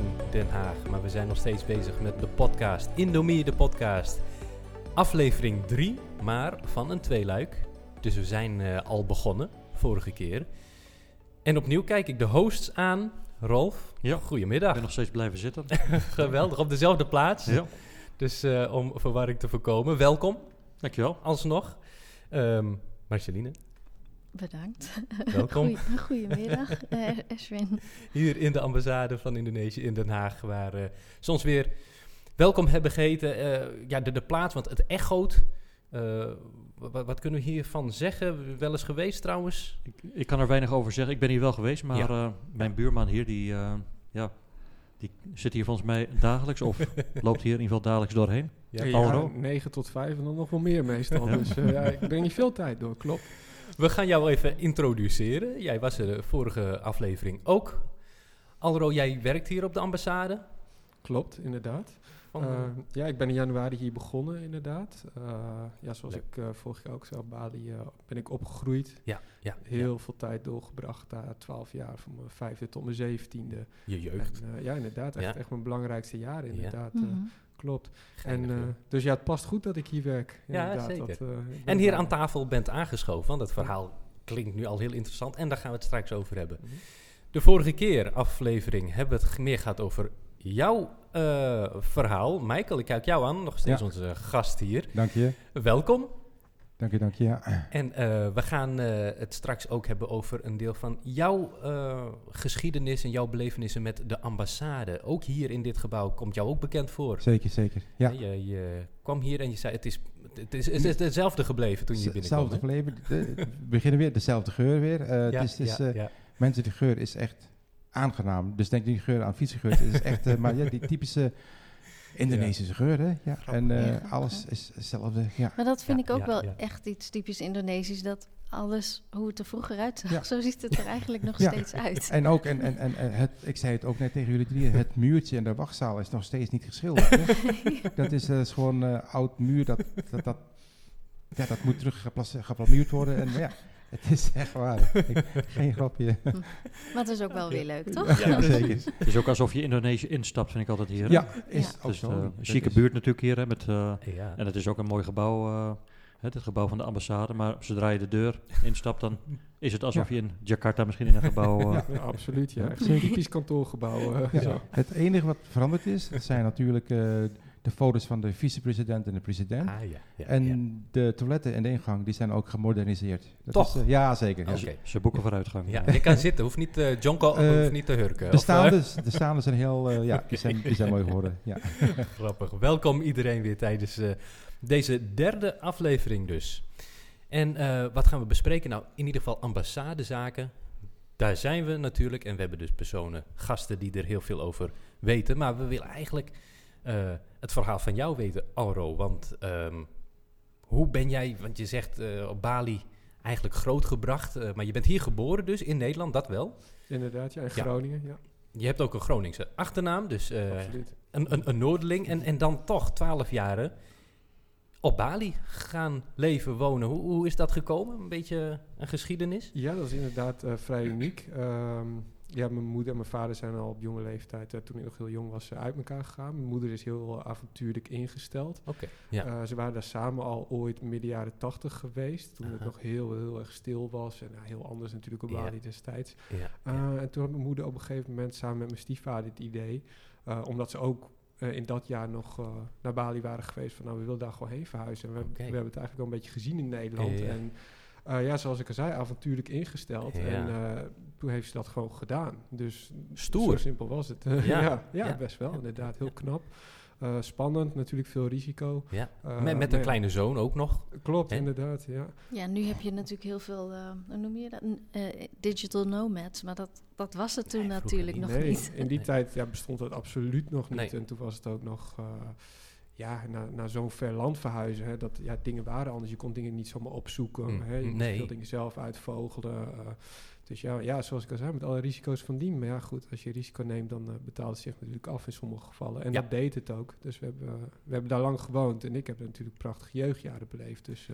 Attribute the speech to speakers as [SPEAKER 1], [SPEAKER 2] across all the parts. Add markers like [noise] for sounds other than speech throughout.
[SPEAKER 1] in Den Haag. Maar we zijn nog steeds bezig met de podcast. Indomie, de podcast. Aflevering 3, maar van een tweeluik. Dus we zijn uh, al begonnen, vorige keer. En opnieuw kijk ik de hosts aan. Rolf,
[SPEAKER 2] ja.
[SPEAKER 1] goedemiddag. Ik
[SPEAKER 2] ben nog steeds blijven zitten. [laughs]
[SPEAKER 1] Geweldig, op dezelfde plaats.
[SPEAKER 2] Ja.
[SPEAKER 1] Dus uh, om verwarring te voorkomen, welkom.
[SPEAKER 2] Dankjewel.
[SPEAKER 1] Alsnog. Um, Marceline.
[SPEAKER 3] Bedankt.
[SPEAKER 1] Welkom.
[SPEAKER 3] goedemiddag, [laughs] uh, Eswin.
[SPEAKER 1] Hier in de ambassade van Indonesië in Den Haag, waar uh, ze ons weer welkom hebben geheten. Uh, ja, de, de plaats, want het echoot. Wat, wat, kunnen we hiervan zeggen? Wel eens geweest trouwens?
[SPEAKER 2] Ik, ik, kan er weinig over zeggen. Ik ben hier wel geweest, maar ja. mijn buurman hier, die, ja, die zit hier volgens mij dagelijks of [laughs] loopt hier in ieder geval dagelijks doorheen.
[SPEAKER 4] Ja, ja 9 tot 5 en dan nog wel meer meestal. Ja. Dus ja, ik breng niet veel tijd door, klopt.
[SPEAKER 1] We gaan jou even introduceren. Jij was er de vorige aflevering ook. Alro, jij werkt hier op de ambassade.
[SPEAKER 4] Klopt, inderdaad. Uh, ja, ik ben in januari hier begonnen, inderdaad. Uh, ja, zoals Leuk. ik uh, vorig jaar ook zei, op Bali ben ik opgegroeid.
[SPEAKER 1] Ja, ja.
[SPEAKER 4] Heel
[SPEAKER 1] ja.
[SPEAKER 4] veel tijd doorgebracht daar, twaalf jaar, van mijn vijfde tot mijn zeventiende.
[SPEAKER 1] Je jeugd.
[SPEAKER 4] En, ja, inderdaad. Echt, echt mijn belangrijkste jaren, inderdaad.
[SPEAKER 3] Mm -hmm.
[SPEAKER 4] Klopt. En, uh, dus ja, het past goed dat ik hier werk.
[SPEAKER 1] Ja, zeker. Dat, uh, en hier aan tafel bent aangeschoven, want het verhaal klinkt nu al heel interessant en daar gaan we het straks over hebben. Mm -hmm. De vorige keer, aflevering, hebben we het meer gehad over jouw uh, verhaal. Michael, ik kijk jou aan, nog steeds ja. onze gast hier.
[SPEAKER 5] Dank je.
[SPEAKER 1] Welkom.
[SPEAKER 5] Dank je, dank je. Ja.
[SPEAKER 1] En uh, we gaan uh, het straks ook hebben over een deel van jouw uh, geschiedenis en jouw belevenissen met de ambassade. Ook hier in dit gebouw komt jou ook bekend voor.
[SPEAKER 5] Zeker, zeker. Ja.
[SPEAKER 1] Je, je kwam hier en je zei: het is, het is, het is hetzelfde gebleven toen je binnenkwam.
[SPEAKER 5] Hetzelfde gebleven. We beginnen weer, dezelfde geur weer. ja, het is, het is, ja, ja. Mensen, de geur is echt aangenaam. Dus denk niet geur aan fietsengeur. Het is echt, maar ja, die typische. Indonesische geur, hè? Ja. En uh, ja. alles is hetzelfde. Ja.
[SPEAKER 3] Maar dat vind
[SPEAKER 1] ja,
[SPEAKER 3] ik ook wel echt iets typisch Indonesisch. Dat alles, hoe het er vroeger uitzag, zo ziet het er eigenlijk nog steeds uit.
[SPEAKER 5] En ook, en, en, en het, ik zei het ook net tegen jullie drie, het muurtje in de wachtzaal is nog steeds niet geschilderd. [laughs] dat is, is gewoon uh, oud muur, dat, dat, dat, ja, dat moet terug geplamuurd worden. En ja, het is echt waar. Ik, geen grapje.
[SPEAKER 3] Maar het is ook wel weer leuk, toch?
[SPEAKER 5] Ja, zeker.
[SPEAKER 2] Het is ook alsof je Indonesië instapt, vind ik altijd hier.
[SPEAKER 5] Ja, is ja.
[SPEAKER 2] ook dus, uh, een chique buurt natuurlijk hier. Hè, met, uh, ja. En het is ook een mooi gebouw, uh, het, het gebouw van de ambassade. Maar zodra je de deur instapt, dan is het alsof ja. je in Jakarta misschien in een gebouw... [laughs]
[SPEAKER 4] ja, absoluut, ja. Echt een typisch kantoorgebouw.
[SPEAKER 5] Het enige wat veranderd is, dat zijn natuurlijk de foto's van de vicepresident en de president.
[SPEAKER 1] Ah, ja, ja,
[SPEAKER 5] en
[SPEAKER 1] ja.
[SPEAKER 5] de toiletten en de ingang, die zijn ook gemoderniseerd. Dat
[SPEAKER 1] Toch?
[SPEAKER 5] Is, uh, ja, zeker.
[SPEAKER 2] Okay. Ze boeken vooruitgang.
[SPEAKER 1] Ja, je kan zitten, hoeft niet, uh, Jonko uh, hoeft niet te hurken.
[SPEAKER 5] De staande, de staande zijn heel, ja, okay. die, zijn, die zijn mooi geworden. Ja. [laughs]
[SPEAKER 1] Grappig. Welkom iedereen weer tijdens deze derde aflevering dus. En wat gaan we bespreken? Nou, in ieder geval ambassadezaken. Daar zijn we natuurlijk. En we hebben dus personen, gasten die er heel veel over weten. Maar we willen eigenlijk... Uh, het verhaal van jou weten, Alro. Want um, hoe ben jij, want je zegt uh, op Bali eigenlijk grootgebracht, uh, maar je bent hier geboren dus, in Nederland, dat wel?
[SPEAKER 4] Inderdaad, ja, in Groningen, ja. ja.
[SPEAKER 1] Je hebt ook een Groningse achternaam, dus een, een, een. En, en dan toch twaalf jaren op Bali gaan leven, wonen. Hoe, hoe is dat gekomen? Een beetje een geschiedenis?
[SPEAKER 4] Ja, dat is inderdaad vrij uniek. Um, ja, mijn moeder en mijn vader zijn al op jonge leeftijd, uh, toen ik nog heel jong was, uh, uit elkaar gegaan. Mijn moeder is heel avontuurlijk ingesteld.
[SPEAKER 1] Okay, ja.
[SPEAKER 4] ze waren daar samen al ooit midden jaren tachtig geweest, toen -huh. het nog heel, heel erg stil was. En heel anders natuurlijk op Bali ja. destijds.
[SPEAKER 1] Ja.
[SPEAKER 4] En toen had mijn moeder op een gegeven moment samen met mijn stiefvader het idee, omdat ze ook in dat jaar nog naar Bali waren geweest, van nou, we willen daar gewoon heen verhuizen. En we, okay. we hebben het eigenlijk al een beetje gezien in Nederland. En, uh, ja, zoals ik al zei, avontuurlijk ingesteld.
[SPEAKER 1] Ja.
[SPEAKER 4] En uh, toen heeft ze dat gewoon gedaan. Dus
[SPEAKER 1] Stoer.
[SPEAKER 4] zo simpel was het. ja. [laughs] ja, ja, best wel. Inderdaad, heel knap. Uh, spannend, natuurlijk veel risico.
[SPEAKER 1] Ja. met, met een kleine zoon ook nog.
[SPEAKER 4] Klopt, He? inderdaad, ja.
[SPEAKER 3] Ja, nu heb je natuurlijk heel veel, hoe noem je dat, digital nomads. Maar dat, dat was het toen
[SPEAKER 1] nee,
[SPEAKER 3] natuurlijk
[SPEAKER 1] niet.
[SPEAKER 3] nog
[SPEAKER 4] nee,
[SPEAKER 3] niet.
[SPEAKER 4] In die tijd ja, bestond dat absoluut nog niet.
[SPEAKER 1] Nee.
[SPEAKER 4] En toen was het ook nog ja, naar, naar zo'n ver land verhuizen. Hè, dat ja, dingen waren anders. Je kon dingen niet zomaar opzoeken.
[SPEAKER 1] Mm,
[SPEAKER 4] hè, je moest
[SPEAKER 1] nee.
[SPEAKER 4] veel dingen zelf uitvogelen. Uh, Dus ja, ja, zoals ik al zei, met alle risico's van dien. Maar ja, goed, als je risico neemt, dan uh, betaalt het zich natuurlijk af in sommige gevallen. En dat deed het ook. Dus we hebben, we hebben daar lang gewoond. En ik heb natuurlijk prachtige jeugdjaren beleefd. Dus,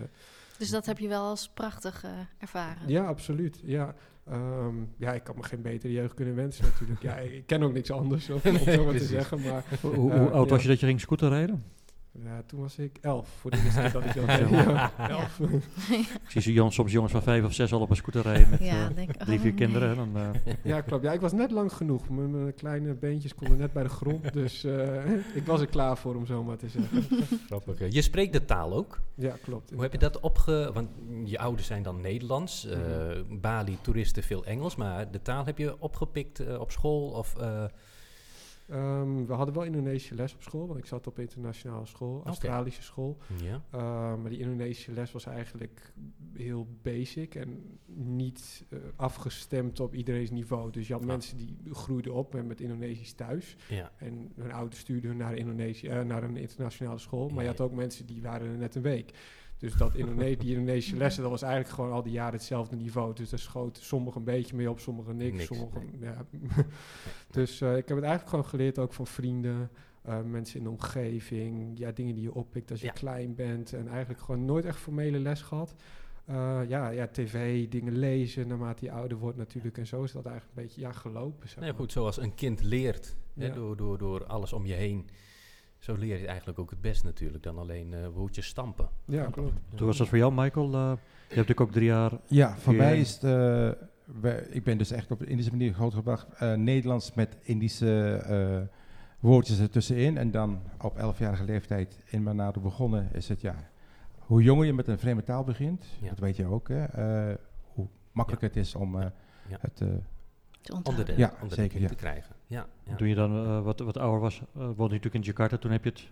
[SPEAKER 3] dus dat heb je wel als prachtig ervaren?
[SPEAKER 4] Ja, absoluut. Ja. Um, ja, ik kan me geen betere jeugd kunnen wensen natuurlijk. ja, ik ken ook niks anders, om, om [laughs] zo maar te zeggen. Maar,
[SPEAKER 2] hoe, hoe oud was je dat je ging scooter rijden?
[SPEAKER 4] Ja, toen was ik elf. Voor de eerste keer dat ik dat deed. [laughs] Ja, [laughs] elf. [laughs]
[SPEAKER 2] Ik zie jongens, soms jongens van vijf of zes al op een scooter rijden met ja, uh, denk, drie, vier oh, kinderen. Dan, uh.
[SPEAKER 4] Ja, klopt. Ja, ik was net lang genoeg. Mijn, kleine beentjes konden net bij de grond. Dus uh, ik was er klaar voor, om zo maar te zeggen.
[SPEAKER 1] Grappig. Je spreekt de taal ook?
[SPEAKER 4] Ja, klopt.
[SPEAKER 1] Hoe heb je dat opge... Want je ouders zijn dan Nederlands. Mm -hmm. Bali, toeristen veel Engels. Maar de taal heb je opgepikt op school of...
[SPEAKER 4] Um, we hadden wel Indonesische les op school, want ik zat op internationale school, Australische school. Ja. Uh, maar die Indonesische les was eigenlijk heel basic en niet uh, afgestemd op iedereen's niveau. Dus je had mensen die groeiden op met Indonesisch thuis. Ja. En hun ouders stuurden hun naar, Indonesië, uh, naar een internationale school. Maar je had ook mensen die waren er net een week. Dus dat Indone die Indonesische lessen, dat was eigenlijk gewoon al die jaren hetzelfde niveau. Dus daar schoten sommigen een beetje mee op, sommigen niks. sommigen, ja. [laughs] dus uh, ik heb het eigenlijk gewoon geleerd ook van vrienden, uh, mensen in de omgeving. Ja, dingen die je oppikt als je klein bent. En eigenlijk gewoon nooit echt formele les gehad. Uh, ja, ja, tv, dingen lezen naarmate je ouder wordt natuurlijk. En zo is dat eigenlijk een beetje ja, gelopen.
[SPEAKER 1] Zeg nee, goed, zoals een kind leert. Hè, door, door, door alles om je heen zo leer je eigenlijk ook het best natuurlijk dan alleen uh, woordjes stampen.
[SPEAKER 4] Ja, klopt.
[SPEAKER 2] Toen was dat voor jou, Michael? Uh, je hebt natuurlijk ook drie jaar...
[SPEAKER 5] Ja, voor mij is het... Uh, ik ben dus echt op een Indische manier grootgebracht. Nederlands met Indische woordjes ertussenin. En dan op elfjarige leeftijd in Manado begonnen is het ja... Hoe jonger je met een vreemde taal begint, ja. dat weet je ook, hè, hoe makkelijker het is om ja. het
[SPEAKER 1] onder de, ja, zeker, te krijgen. Ja,
[SPEAKER 2] ja. Toen je dan uh, wat, wat ouder was, uh, woonde je natuurlijk in Jakarta, toen heb je het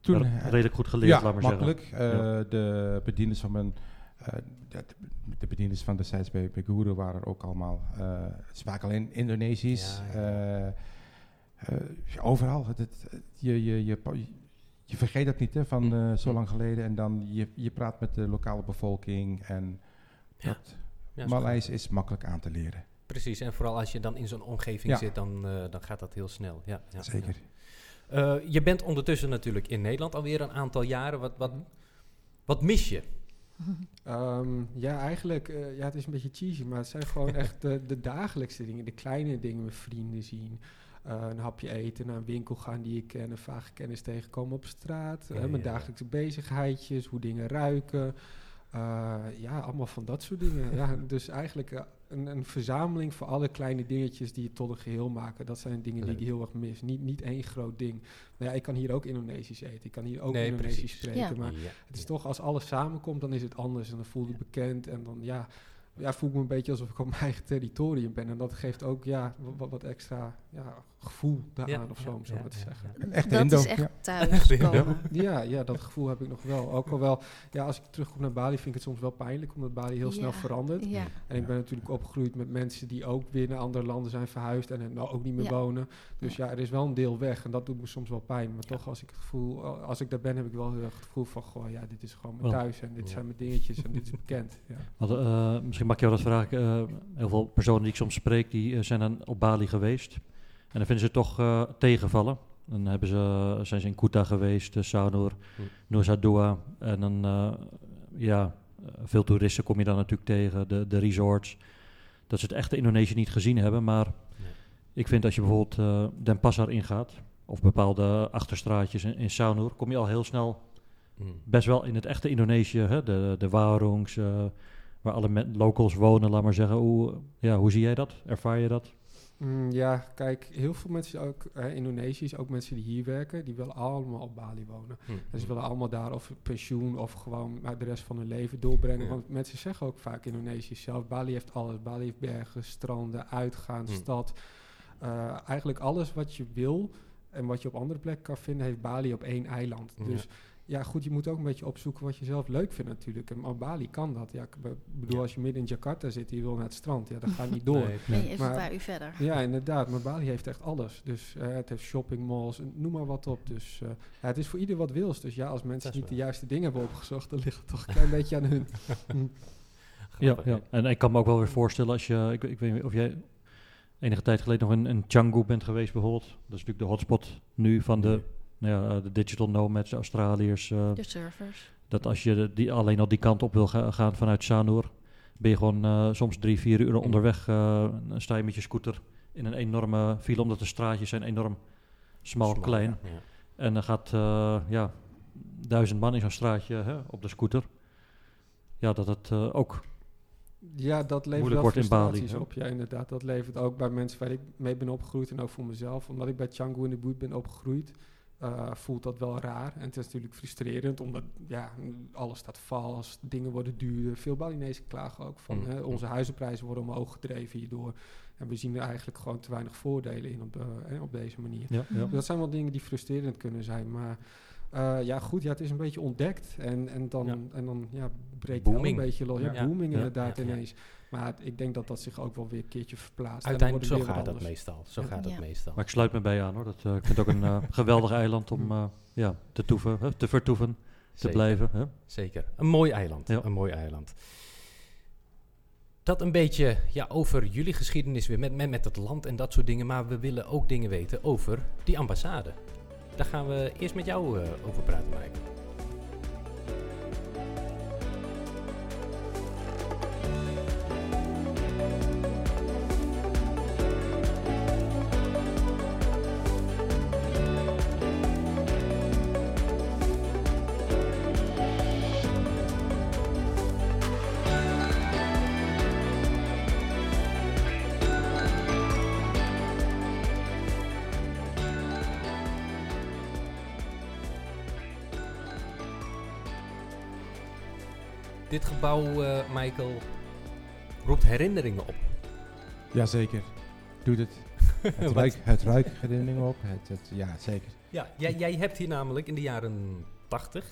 [SPEAKER 2] toen, redelijk goed geleerd, ja, laat maar
[SPEAKER 5] makkelijk.
[SPEAKER 2] zeggen.
[SPEAKER 5] Uh, de bedieners van mijn de, de bedieners van destijds bij, bij Guru waren ook allemaal, het spraken alleen Indonesisch. Ja, overal. Het, het, je, je, je, je vergeet dat niet hè, van uh, zo lang geleden. En dan je, je praat met de lokale bevolking. En ja. dat Maleis is makkelijk aan te leren.
[SPEAKER 1] Precies, en vooral als je dan in zo'n omgeving zit, dan, uh, dan gaat dat heel snel. Ja, ja
[SPEAKER 5] Zeker.
[SPEAKER 1] Uh, je bent ondertussen natuurlijk in Nederland alweer een aantal jaren. Wat, wat, wat mis je?
[SPEAKER 4] Um, ja, eigenlijk, uh, ja, het is een beetje cheesy, maar het zijn gewoon [laughs] echt de, de, dagelijkse dingen, de kleine dingen, met vrienden zien. een hapje eten, naar een winkel gaan die ik ken, een vage kennis tegenkomen op straat. Ja, mijn dagelijkse bezigheidjes, hoe dingen ruiken. Ja, allemaal van dat soort dingen. ja, [laughs] dus eigenlijk een, een, verzameling van alle kleine dingetjes die het tot een geheel maken. Dat zijn dingen die ik heel erg mis. Niet, niet één groot ding. Nou ja, ik kan hier ook Indonesisch eten. Ik kan hier ook Indonesisch spreken. Maar het is toch, als alles samenkomt, dan is het anders. En dan voel ik bekend. En dan, ja, ja, voel ik me een beetje alsof ik op mijn eigen territorium ben. En dat geeft ook ja, wat, wat extra ja, gevoel daaraan of zo, om zo maar te zeggen.
[SPEAKER 3] Echt dat is echt thuis
[SPEAKER 4] Ja, ja, dat gevoel heb ik nog wel. Ook al wel, ja, als ik terugkom naar Bali vind ik het soms wel pijnlijk, omdat Bali heel snel verandert. En ik ben natuurlijk opgegroeid met mensen die ook weer naar andere landen zijn verhuisd en er nou ook niet meer wonen. Dus ja, er is wel een deel weg en dat doet me soms wel pijn. Maar toch, als ik het gevoel, als ik daar ben, heb ik wel heel erg het gevoel van, goh, ja, dit is gewoon mijn thuis en dit zijn mijn dingetjes en dit is bekend. Ja.
[SPEAKER 2] Want, uh, misschien mag je wel dat vragen. Uh, heel veel personen die ik soms spreek, die uh, zijn dan op Bali geweest. En dan vinden ze het toch uh, tegenvallen. Dan hebben ze, zijn ze in Kuta geweest, uh, Saunur, hm. Nusa Dua. En dan, ja, veel toeristen kom je dan natuurlijk tegen, de, de resorts. Dat ze het echte Indonesië niet gezien hebben. Maar ik vind als je bijvoorbeeld Den Pasar ingaat, of bepaalde achterstraatjes in, in Saunur, kom je al heel snel hm. best wel in het echte Indonesië. Hè? De, de Warungs, waar alle locals wonen, laat maar zeggen. Hoe, ja, hoe zie jij dat? Ervaar je dat?
[SPEAKER 4] Mm, ja, kijk, heel veel mensen, ook hè, Indonesiërs, ook mensen die hier werken, die willen allemaal op Bali wonen. Hm. En ze willen allemaal daar of pensioen of gewoon de rest van hun leven doorbrengen. Want mensen zeggen ook vaak Indonesiërs zelf, Bali heeft alles. Bali heeft bergen, stranden, uitgaan, hm. stad. Uh, eigenlijk alles wat je wil en wat je op andere plekken kan vinden, heeft Bali op één eiland. Dus ja, goed, je moet ook een beetje opzoeken wat je zelf leuk vindt natuurlijk. En op Bali kan dat. Ja, ik bedoel, als je midden in Jakarta zit en je wil naar het strand, ja, dan ga je niet [laughs] door.
[SPEAKER 3] Nee, nee. even een uur verder.
[SPEAKER 4] Ja, inderdaad. Maar Bali heeft echt alles. Dus uh, het heeft shoppingmalls, noem maar wat op. Dus uh, ja, het is voor ieder wat wils. Dus ja, als mensen niet de juiste dingen hebben opgezocht, dan ligt het toch een klein beetje aan hun. [laughs]
[SPEAKER 2] Ja, ja, en ik kan me ook wel weer voorstellen als je, ik, ik weet niet of jij enige tijd geleden nog in, in Canggu bent geweest bijvoorbeeld. Dat is natuurlijk de hotspot nu van de, nou ja, de digital nomads, de Australiërs.
[SPEAKER 3] Uh, de surfers.
[SPEAKER 2] Dat als je die, alleen al die kant op wil gaan vanuit Sanur, ben je gewoon uh, soms drie, vier uur onderweg. Uh, sta je met je scooter in een enorme file, omdat de straatjes zijn enorm smal, smal klein. Ja, En dan gaat ja, duizend man in zo'n straatje hè, op de scooter. Ja, dat het ook
[SPEAKER 4] ja, dat levert wel frustraties op. Ja, inderdaad. Dat levert ook bij mensen waar ik mee ben opgegroeid en ook voor mezelf. Omdat ik bij Canggu in de buurt ben opgegroeid, uh, voelt dat wel raar. En het is natuurlijk frustrerend, omdat ja, alles staat vast, dingen worden duurder. Veel Balinezen klagen ook van, mm. hè, onze huizenprijzen worden omhoog gedreven hierdoor. En we zien er eigenlijk gewoon te weinig voordelen in op, uh, op deze manier. Ja, ja. Dus dat zijn wel dingen die frustrerend kunnen zijn, maar... Uh, ja, goed, ja, het is een beetje ontdekt. En, en dan, ja. en dan ja, breekt het een beetje los. Ja, ja. booming inderdaad ineens. Maar ik denk dat dat zich ook wel weer een keertje verplaatst.
[SPEAKER 1] Uiteindelijk zo gaat dat meestal. Zo gaat dat meestal.
[SPEAKER 2] Maar ik sluit me bij aan hoor. Dat, uh, ik vind het ook een uh, [laughs] geweldig eiland om uh, ja, te, toeven, te vertoeven, Zeker. te blijven. Hè?
[SPEAKER 1] Zeker. Een mooi eiland. Een mooi eiland. Dat een beetje ja, over jullie geschiedenis weer met, met, met het land en dat soort dingen. Maar we willen ook dingen weten over die ambassade. Daar gaan we eerst met jou over praten, Mike. Dit gebouw, uh, Michael, roept herinneringen op.
[SPEAKER 5] Jazeker, doet het. [laughs] Het, ruikt, het ruikt herinneringen op. Het, het, ja, zeker.
[SPEAKER 1] Ja, jij, jij, hebt hier namelijk in de jaren 80,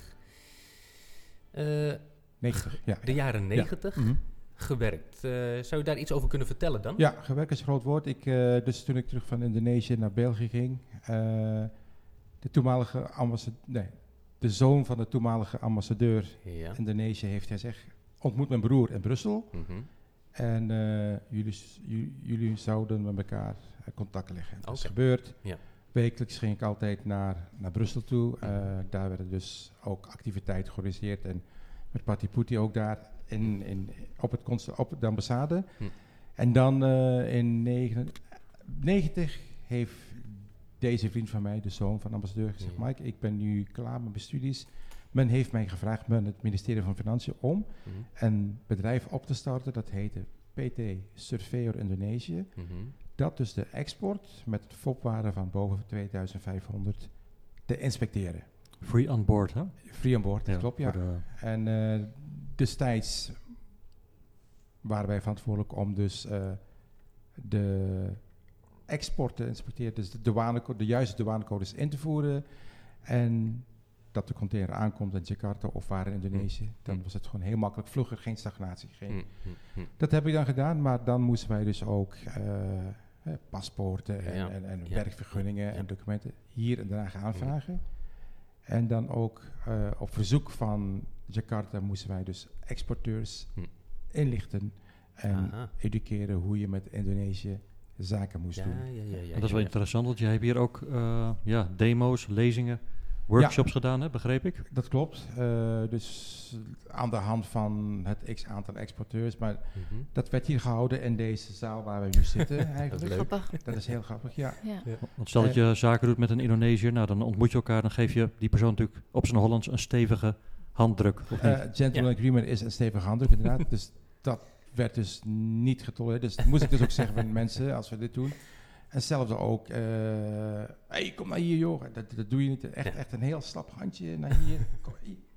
[SPEAKER 1] uh, 90, ja. De jaren 90 mhm. gewerkt. Uh, zou je daar iets over kunnen vertellen dan?
[SPEAKER 5] Ja, gewerkt is een groot woord. Ik, uh, dus toen ik terug van Indonesië naar België ging, de toenmalige ambassadeur, nee, de zoon van de toenmalige ambassadeur ja. Indonesië heeft gezegd, ontmoet mijn broer in Brussel. Mhm. En uh, jullie, jullie zouden met elkaar contact leggen. Dat is gebeurd. Ja. Wekelijks ging ik altijd naar, naar Brussel toe. Uh, daar werden dus ook activiteiten georganiseerd. En met Patti Putti ook daar in, in, op, het op de ambassade. Hm. En dan uh, in 1990 heeft deze vriend van mij, de zoon van de ambassadeur, gezegd: Mike, ik ben nu klaar met mijn studies. Men heeft mij gevraagd, men, het ministerie van Financiën, om mhm. een bedrijf op te starten. Dat heette PT Surveyor Indonesië. Mhm. Dat dus de export met een fopwaarde van boven 2500 te inspecteren.
[SPEAKER 2] Free on board, hè?
[SPEAKER 5] Free on board, dat klopt, ja. En uh, destijds waren wij verantwoordelijk om dus uh, de exporten inspecteert, dus de, douanecode, de juiste douanecodes in te voeren. En dat de container aankomt in Jakarta of waar in Indonesië, mm. dan was het gewoon heel makkelijk, vlugger, geen stagnatie. Geen. Mm, mm, dat heb ik dan gedaan, maar dan moesten wij dus ook uh, paspoorten en, en, en werkvergunningen en documenten hier en daar aanvragen. En dan ook uh, op verzoek van Jakarta moesten wij dus exporteurs inlichten en Aha. educeren hoe je met Indonesië zaken moest doen. Ja,
[SPEAKER 2] ja, ja, dat is wel interessant, want jij hebt hier ook uh, ja, demo's, lezingen, workshops gedaan, hè, begreep ik?
[SPEAKER 5] Dat klopt. Uh, dus aan de hand van het x aantal exporteurs. Maar mm -hmm. dat werd hier gehouden in deze zaal waar we nu zitten [laughs] eigenlijk.
[SPEAKER 3] dat is grappig.
[SPEAKER 5] Dat is heel grappig, ja.
[SPEAKER 2] Want stel dat je zaken doet met een Indonesiër, nou dan ontmoet je elkaar, dan geef je die persoon natuurlijk op zijn Hollands een stevige handdruk. Of
[SPEAKER 5] uh, gentleman agreement is een stevige handdruk inderdaad. [laughs] dus dat werd dus niet getolereerd. Dus dat moest ik dus ook zeggen van mensen als we dit doen. En hetzelfde ook, uh, hey, kom maar hier joh. Dat, dat doe je niet. Echt, echt een heel slap handje naar hier. [laughs] Kom,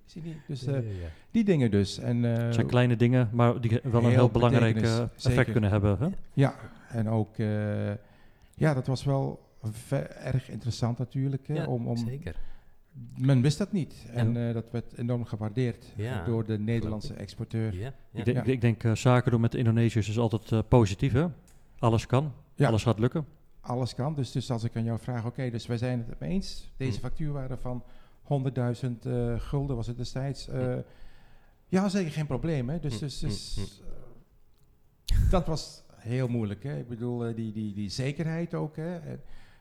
[SPEAKER 5] zie je Dus uh, die dingen dus. En, uh,
[SPEAKER 2] het zijn kleine dingen, maar die wel een heel belangrijk effect kunnen hebben. Hè?
[SPEAKER 5] Ja, en ook, ja, dat was wel erg interessant natuurlijk. Hè, om, om, zeker men wist dat niet. En uh, dat werd enorm gewaardeerd door de Nederlandse exporteur. Ja.
[SPEAKER 2] Ik, denk, ik, denk uh, zaken doen met de Indonesiërs is altijd uh, positief. Hè? Alles kan, alles gaat lukken.
[SPEAKER 5] Alles kan. Dus, dus als ik aan jou vraag, oké, dus wij zijn het eens. Deze mm. factuurwaarde van 100.000 gulden was het destijds. Ja, zeker geen probleem. Hè? Dus, mm. dus, dus dat was heel moeilijk. Hè? Ik bedoel, eh, die, die, die zekerheid ook. Hè?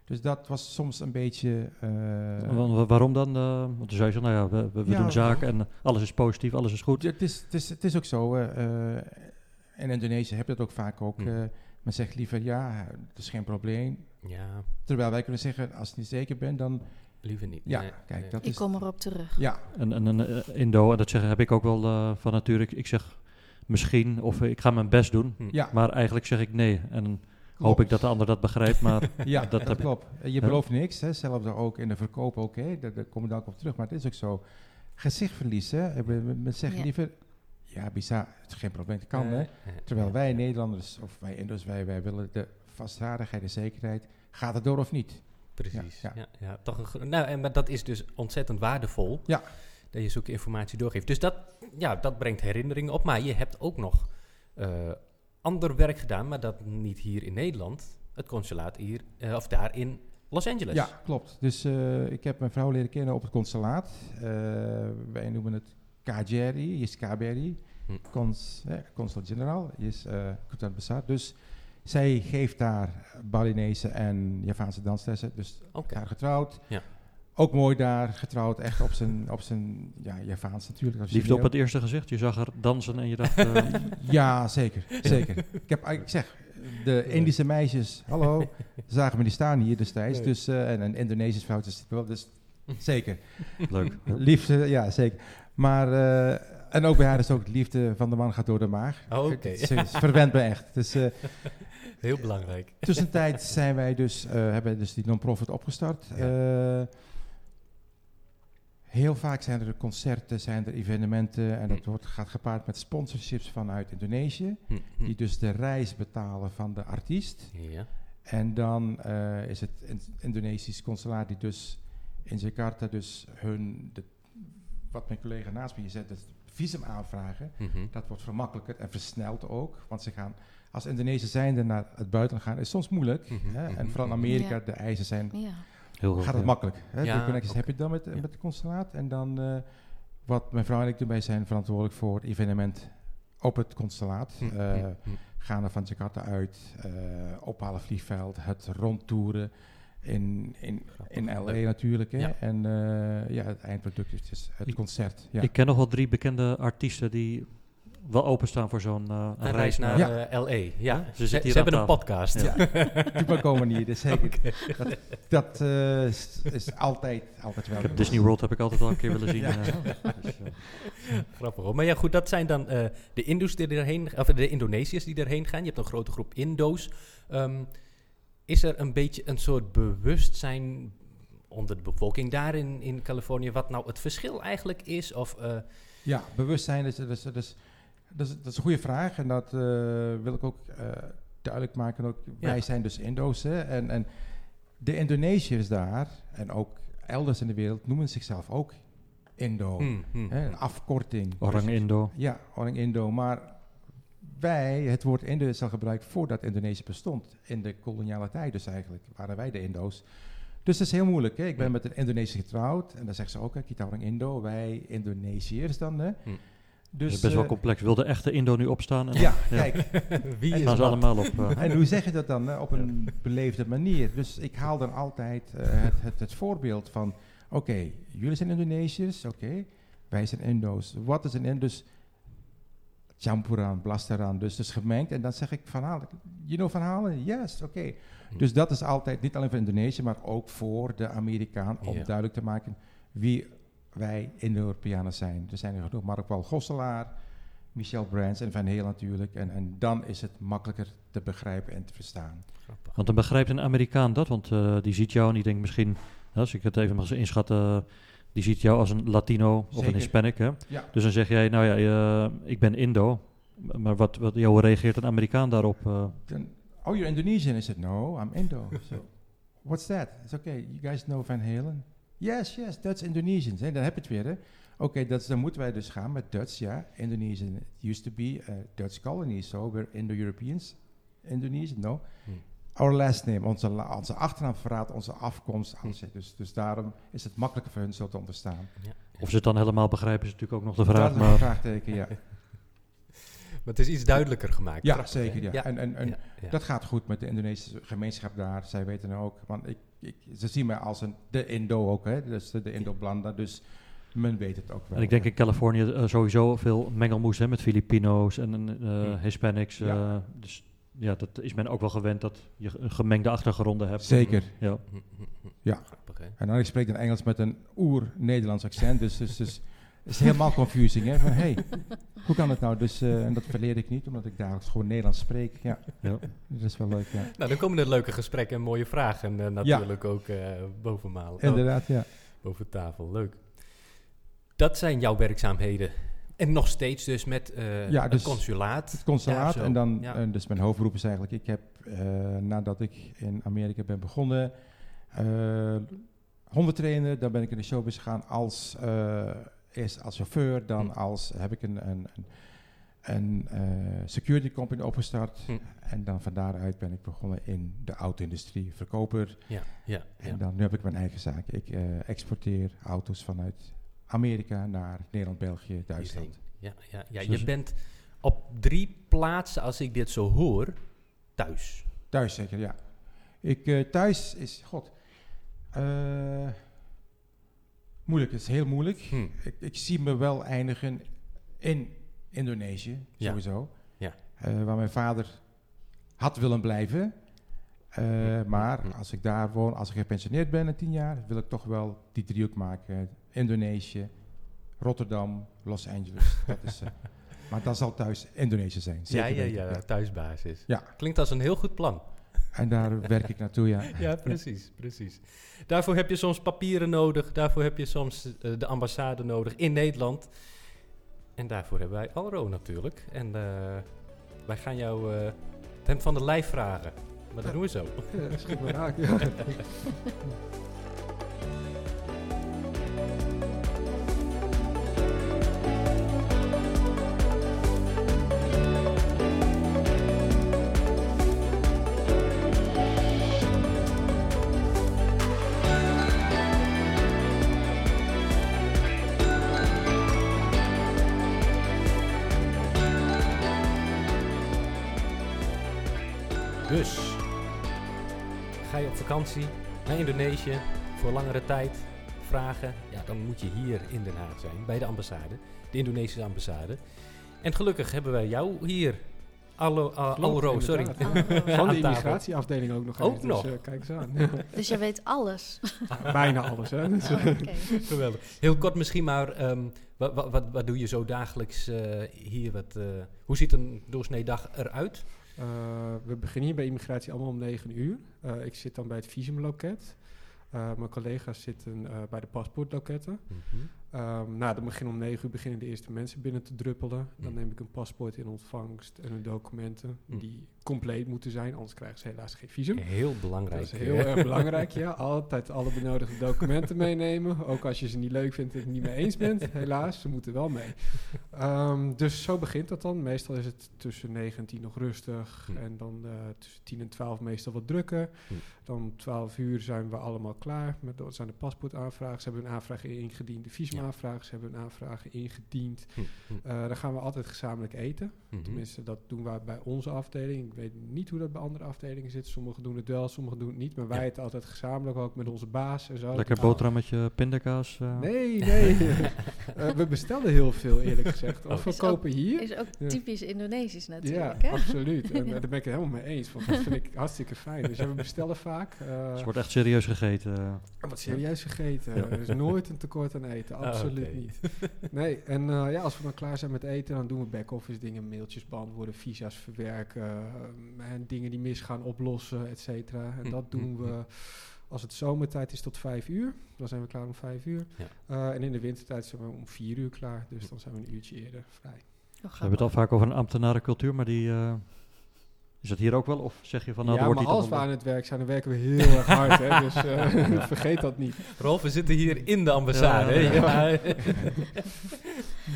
[SPEAKER 5] Dus dat was soms een beetje...
[SPEAKER 2] Uh, waarom dan? Uh, want dan zei je, nou ja, we, we, doen zaken en alles is positief, alles is goed.
[SPEAKER 5] Het is, het is, het is ook zo. Uh, in Indonesië heb je dat ook vaak ook. Hm. men zegt liever, ja, het is geen probleem. Ja. Terwijl wij kunnen zeggen, als je niet zeker bent, dan...
[SPEAKER 1] Liever niet.
[SPEAKER 5] Ja, kijk, dat
[SPEAKER 3] ik
[SPEAKER 5] is...
[SPEAKER 3] kom erop terug.
[SPEAKER 5] Ja.
[SPEAKER 2] En, en, en Indo, en dat zeggen heb ik ook wel van natuurlijk. Ik zeg misschien, of ik ga mijn best doen. Hm. Ja. Maar eigenlijk zeg ik nee. En Hoop ik dat de ander dat begrijpt, maar... [laughs]
[SPEAKER 5] ja, dat, dat klopt. Je belooft niks, hè. Zelfs ook in de verkoop, oké, okay, daar, daar komen we dan op terug. Maar het is ook zo. Gezicht. We, we zeggen liever, ja, bizar, het is geen probleem, het kan, hè. Terwijl wij Nederlanders, of wij Indus, wij, wij willen de vasthoudendheid en zekerheid. Gaat het door of niet?
[SPEAKER 1] Precies, ja. ja. toch een, nou, en, maar dat is dus ontzettend waardevol. Ja. Dat je zulke informatie doorgeeft. Dus dat, ja, dat brengt herinneringen op. Maar je hebt ook nog... Uh, ander werk gedaan, maar dat niet hier in Nederland. Het consulaat hier, uh, of daar in Los Angeles.
[SPEAKER 5] Ja, klopt. Dus uh, ik heb mijn vrouw leren kennen op het consulaat. Uh, wij noemen het KJRI, is KBRI. Hm. Cons, eh, Consul-Generaal, is uh. Dus zij geeft daar Balinese en Javaanse danslessen. Dus okay. daar getrouwd. Ja. Ook mooi daar, getrouwd, echt op zijn, op zijn ja, Javaans natuurlijk.
[SPEAKER 2] Liefde op het eerste gezicht? Je zag er dansen en je dacht... Uh... [laughs]
[SPEAKER 5] ja, zeker, zeker. Ik, heb, ik zeg, de Indische meisjes, hallo, [laughs] zagen me die staan hier destijds. Dus, uh, en een Indonesisch fout dus zeker.
[SPEAKER 2] Leuk.
[SPEAKER 5] Liefde, ja, zeker. Maar, uh, en ook bij haar is ook liefde van de man gaat door de maag.
[SPEAKER 1] Oh, oké. Okay.
[SPEAKER 5] Ze, verwendt me echt. Dus,
[SPEAKER 1] Heel belangrijk.
[SPEAKER 5] Tussentijd zijn wij dus, hebben dus die non-profit opgestart. Ja. Heel vaak zijn er concerten, zijn er evenementen en dat hm. wordt, gaat gepaard met sponsorships vanuit Indonesië, hm, hm. die dus de reis betalen van de artiest. Ja. En dan uh, is het Indonesisch consulaat die dus in Jakarta dus hun, de, wat mijn collega naast me zet, het visum aanvragen. Dat wordt vermakkelijker en versneld ook, want ze gaan als Indonesië zijnde naar het buitenland gaan, is soms moeilijk. Hè? En vooral in Amerika, de eisen zijn ja Heel gaat het makkelijk. Hè? Ja, de connecties heb je dan met, met de consulaat. En dan, uh, wat mijn vrouw en ik doen, wij zijn verantwoordelijk voor het evenement op het consulaat. Hm, uh, hm, hm. Gaan er van Jakarta uit, uh, ophalen vliegveld, het rondtoeren in, in, in LA natuurlijk. Hè? Ja. En ja, het eindproduct is dus het concert. Ja.
[SPEAKER 2] Ik ken nog wel drie bekende artiesten die wel openstaan voor zo'n uh,
[SPEAKER 1] reis, reis, naar ja. uh, LA. Ja, ze, ze, ze hebben een podcast. Ja. [laughs]
[SPEAKER 5] Die komen hier, dus zeker. Okay. Dat, dat uh, is, is, altijd, altijd wel.
[SPEAKER 2] Disney World heb ik altijd al een keer willen zien. dus,
[SPEAKER 1] Grappig hoor. Maar ja, goed, dat zijn dan de Indus die erheen, of de Indonesiërs die erheen gaan. Je hebt een grote groep Indo's. Um, is er een beetje een soort bewustzijn onder de bevolking daar in, in Californië wat nou het verschil eigenlijk is? Of,
[SPEAKER 5] ja, bewustzijn is, is, is dat is, dat is een goede vraag en dat uh, wil ik ook uh, duidelijk maken. Ook, ja. Wij zijn dus Indo's hè, en, en de Indonesiërs daar en ook elders in de wereld noemen zichzelf ook Indo. Hmm, hmm, hè, een hmm. afkorting.
[SPEAKER 2] Orang Indo.
[SPEAKER 5] Ja, Orang Indo. Maar wij, het woord Indo is al gebruikt voordat Indonesië bestond. In de koloniale tijd dus eigenlijk, waren wij de Indo's. Dus dat is heel moeilijk. Hè? Ik ben met een Indonesiër getrouwd en dan zeggen ze ook, kita Orang Indo, wij Indonesiërs dan. Hè?
[SPEAKER 2] Dus, is best wel eh, complex. Wil de echte Indo nu opstaan?
[SPEAKER 5] En ja, kijk. [laughs]
[SPEAKER 2] Wie is ze allemaal op?
[SPEAKER 5] Uh. [laughs] En hoe zeg je dat dan? op een beleefde manier. Dus ik haal dan altijd uh, het, het, het, voorbeeld van... Oké, jullie zijn Indonesiërs, oké. wij zijn Indo's. Wat is een Indus? Champuran, blasteran, dus dus gemengd. En dan zeg ik verhalen. You know verhalen? Yes, oké. Hm. Dus dat is altijd, niet alleen voor Indonesië, maar ook voor de Amerikaan... om duidelijk te maken wie wij Indo-Europeanen zijn. Er zijn er genoeg, maar ook wel Gosselaar, Michel Brands en Van Heel natuurlijk. En, en dan is het makkelijker te begrijpen en te verstaan.
[SPEAKER 2] Want dan begrijpt een Amerikaan dat, want uh, die ziet jou en die denkt misschien, als ik het even mag inschatten, die ziet jou als een Latino of een Hispanic. Hè? Ja. Dus dan zeg jij, nou ja, uh, ik ben Indo. Maar wat, wat, hoe reageert een Amerikaan daarop?
[SPEAKER 5] Then, oh, you're Indonesian? I said, no, I'm Indo. so, what's that? It's okay, you guys know Van Halen? Yes, yes, Dutch Indonesians. En dan heb je het weer. Oké, okay, dan moeten wij dus gaan met Dutch, ja. Indonesian used to be a Dutch colony, so we're Indo-Europeans. Indonesian, no. Hmm. Our last name, onze, onze achternaam verraadt onze afkomst. Hmm. Dus, dus daarom is het makkelijker voor hun zo te onderstaan. Ja.
[SPEAKER 2] Of ze het dan helemaal begrijpen, is natuurlijk ook nog de vraag.
[SPEAKER 5] Dat is een vraagteken, ja. [laughs]
[SPEAKER 1] Maar het is iets duidelijker gemaakt.
[SPEAKER 5] Ja, zeker. Ja. En, en, en dat gaat goed met de Indonesische gemeenschap daar. Zij weten ook, want ik, ik, ze zien mij als een, de Indo ook, hè, dus de, Indo-Blanda. Dus men weet het ook wel.
[SPEAKER 2] En ik denk in Californië uh, sowieso veel mengelmoes hè, met Filipino's en uh, Hispanics. Uh, dus ja, dat is men ook wel gewend dat je gemengde achtergronden hebt.
[SPEAKER 5] Zeker. Ja. ja. En dan ik spreek dan Engels met een oer-Nederlands accent, dus, dus, dus het is helemaal confusing. Hè? Van, hey, hoe kan het nou? Dus, uh, en dat verleer ik niet, omdat ik dagelijks gewoon Nederlands spreek. Ja, ja. dat is wel leuk, ja.
[SPEAKER 1] Nou, dan komen er leuke gesprekken en mooie vragen uh, natuurlijk ook uh, bovenmaal.
[SPEAKER 5] Inderdaad, ja.
[SPEAKER 1] Boven tafel, leuk. Dat zijn jouw werkzaamheden. En nog steeds dus met ja, dus consulaat.
[SPEAKER 5] Het consulaat en dan, ja. dus mijn hoofdberoep is eigenlijk, ik heb nadat ik in Amerika ben begonnen, hondentrainer, dan ben ik in de showbiz gegaan als Eerst als chauffeur, dan hm. als heb ik een, een, een, een uh, security company opgestart. Hm. En dan van daaruit ben ik begonnen in de auto-industrie, verkoper. Ja, ja, en dan nu heb ik mijn eigen zaak. Ik uh, exporteer auto's vanuit Amerika naar Nederland, België, Duitsland.
[SPEAKER 1] Ja, ja, ja. je bent op drie plaatsen, als ik dit zo hoor, thuis.
[SPEAKER 5] Thuis zeker, ja. Ik, uh, thuis is, god, Moeilijk, het is heel moeilijk. Hm. Ik, ik, zie me wel eindigen in Indonesië, sowieso. Ja. Uh, waar mijn vader had willen blijven. Uh, hm. Maar hm. als ik daar woon, als ik gepensioneerd ben in tien jaar, wil ik toch wel die driehoek maken. Indonesië, Rotterdam, Los Angeles. [laughs] dat is, uh, maar dat zal thuis Indonesië zijn.
[SPEAKER 1] ja, ja, ja, thuisbasis. Ja. Klinkt als een heel goed plan.
[SPEAKER 5] En daar werk ik naartoe, ja.
[SPEAKER 1] Ja, precies, precies. Daarvoor heb je soms papieren nodig. Daarvoor heb je soms uh, de ambassade nodig in Nederland. En daarvoor hebben wij Alro natuurlijk. En uh, wij gaan jou uh, het hem van de lijf vragen. Maar dat doen we zo.
[SPEAKER 4] Ja, schiet me raak, ja. [laughs]
[SPEAKER 1] vakantie naar Indonesië voor langere tijd vragen, ja, dan moet je hier in Den Haag zijn, bij de ambassade, de Indonesische ambassade. En gelukkig hebben wij jou hier. Allo, uh, Alro, sorry.
[SPEAKER 4] Van [laughs] de immigratieafdeling ook nog.
[SPEAKER 1] Ook even, nog.
[SPEAKER 4] Dus, uh, kijk eens aan. [laughs]
[SPEAKER 3] dus je weet alles? [laughs]
[SPEAKER 4] Bijna alles, hè. Dus, oh,
[SPEAKER 1] Geweldig. Heel kort misschien maar, um, wat, wat, wat, doe je zo dagelijks uh, hier? Wat, hoe ziet een doorsnee dag eruit?
[SPEAKER 4] Uh, we beginnen hier bij immigratie allemaal om 9 uur. Uh, ik zit dan bij het visumloket. Uh, mijn collega's zitten bij de paspoortloketten. Mm -hmm. Um, nou, dan begin om negen uur beginnen de eerste mensen binnen te druppelen. Dan neem ik een paspoort in ontvangst en hun documenten die compleet moeten zijn, anders krijgen ze helaas geen visum.
[SPEAKER 1] Heel belangrijk.
[SPEAKER 4] Dat is heel erg belangrijk, [laughs] ja. Altijd alle benodigde documenten meenemen, ook als je ze niet leuk vindt en het niet mee eens bent. Helaas, ze moeten wel mee. Um, dus zo begint dat dan. Meestal is het tussen 9 en 10 nog rustig hm. en dan uh, tussen 10 en 12 meestal wat drukker. Hm. Dan 12 uur zijn we allemaal klaar. Met, dat zijn de paspoortaanvragen. Ze hebben een aanvraag ingediend, de visum aanvragen, ze hebben een aanvragen ingediend. Hm, hm. Uh, dan gaan we altijd gezamenlijk eten. Tenminste, dat doen we bij onze afdeling. Ik weet niet hoe dat bij andere afdelingen zit. Sommigen doen het wel, sommigen doen het niet. Maar wij eten altijd gezamenlijk ook met onze baas en zo.
[SPEAKER 2] Lekker boterhammetje pindakaas?
[SPEAKER 4] Uh. Nee, nee. uh, [laughs] we bestellen heel veel, eerlijk gezegd. Of we kopen hier.
[SPEAKER 3] Is ook typisch Indonesisch natuurlijk.
[SPEAKER 4] Ja, absoluut. En [laughs] daar ben ik het helemaal mee eens. Want dat vind ik hartstikke fijn. Dus ja, we bestellen vaak.
[SPEAKER 2] het wordt echt serieus gegeten.
[SPEAKER 4] Wat serieus gegeten. Er is nooit een tekort aan eten. Absoluut. Absoluut niet. Nee, en uh, ja, als we dan klaar zijn met eten, dan doen we back-office dingen, mailtjes beantwoorden, visa's verwerken, uh, en dingen die misgaan oplossen, et cetera. En hm, dat doen hm, we hm. als het zomertijd is tot vijf uur. Dan zijn we klaar om vijf uur. Ja. Uh, en in de wintertijd zijn we om vier uur klaar. Dus dan zijn we een uurtje eerder vrij.
[SPEAKER 2] We hebben het al vaak over een ambtenarencultuur, maar die is dat hier ook wel? Of zeg je van nou,
[SPEAKER 4] ja,
[SPEAKER 2] maar
[SPEAKER 4] als we aan het werk zijn, dan werken we heel erg hard. Hè? [laughs] Dus uh, [laughs] vergeet dat niet.
[SPEAKER 1] Rolf, we zitten hier in de ambassade. Ja. [laughs]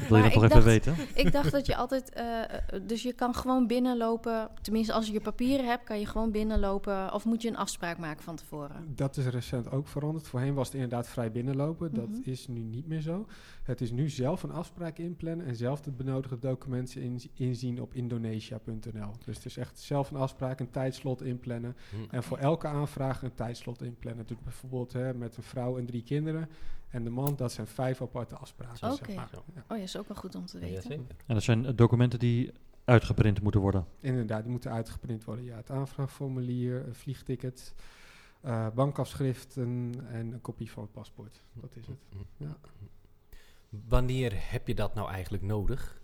[SPEAKER 2] Wil je dat toch even weten?
[SPEAKER 3] Ik dacht dat je altijd... Uh, dus je kan gewoon binnenlopen... Tenminste, als je je papieren hebt, kan je gewoon binnenlopen... Of moet je een afspraak maken van tevoren?
[SPEAKER 4] Dat is recent ook veranderd. Voorheen was het inderdaad vrij binnenlopen. Dat mhm. is nu niet meer zo. Het is nu zelf een afspraak inplannen... en zelf de benodigde documenten in, inzien op indonesia.nl. Dus het is echt zelf een afspraak, een tijdslot inplannen. Mhm. En voor elke aanvraag een tijdslot inplannen. Dus bijvoorbeeld hè, met een vrouw en drie kinderen en de man, dat zijn vijf aparte afspraken.
[SPEAKER 3] Oké. Zeg maar. ja. Oh ja, is ook wel goed om te weten.
[SPEAKER 2] en dat zijn documenten die uitgeprint moeten worden?
[SPEAKER 4] Inderdaad, die moeten uitgeprint worden. Ja, het aanvraagformulier, een vliegticket, uh, bankafschriften en een kopie van het paspoort. Dat is het. Ja.
[SPEAKER 1] Wanneer heb je dat nou eigenlijk nodig?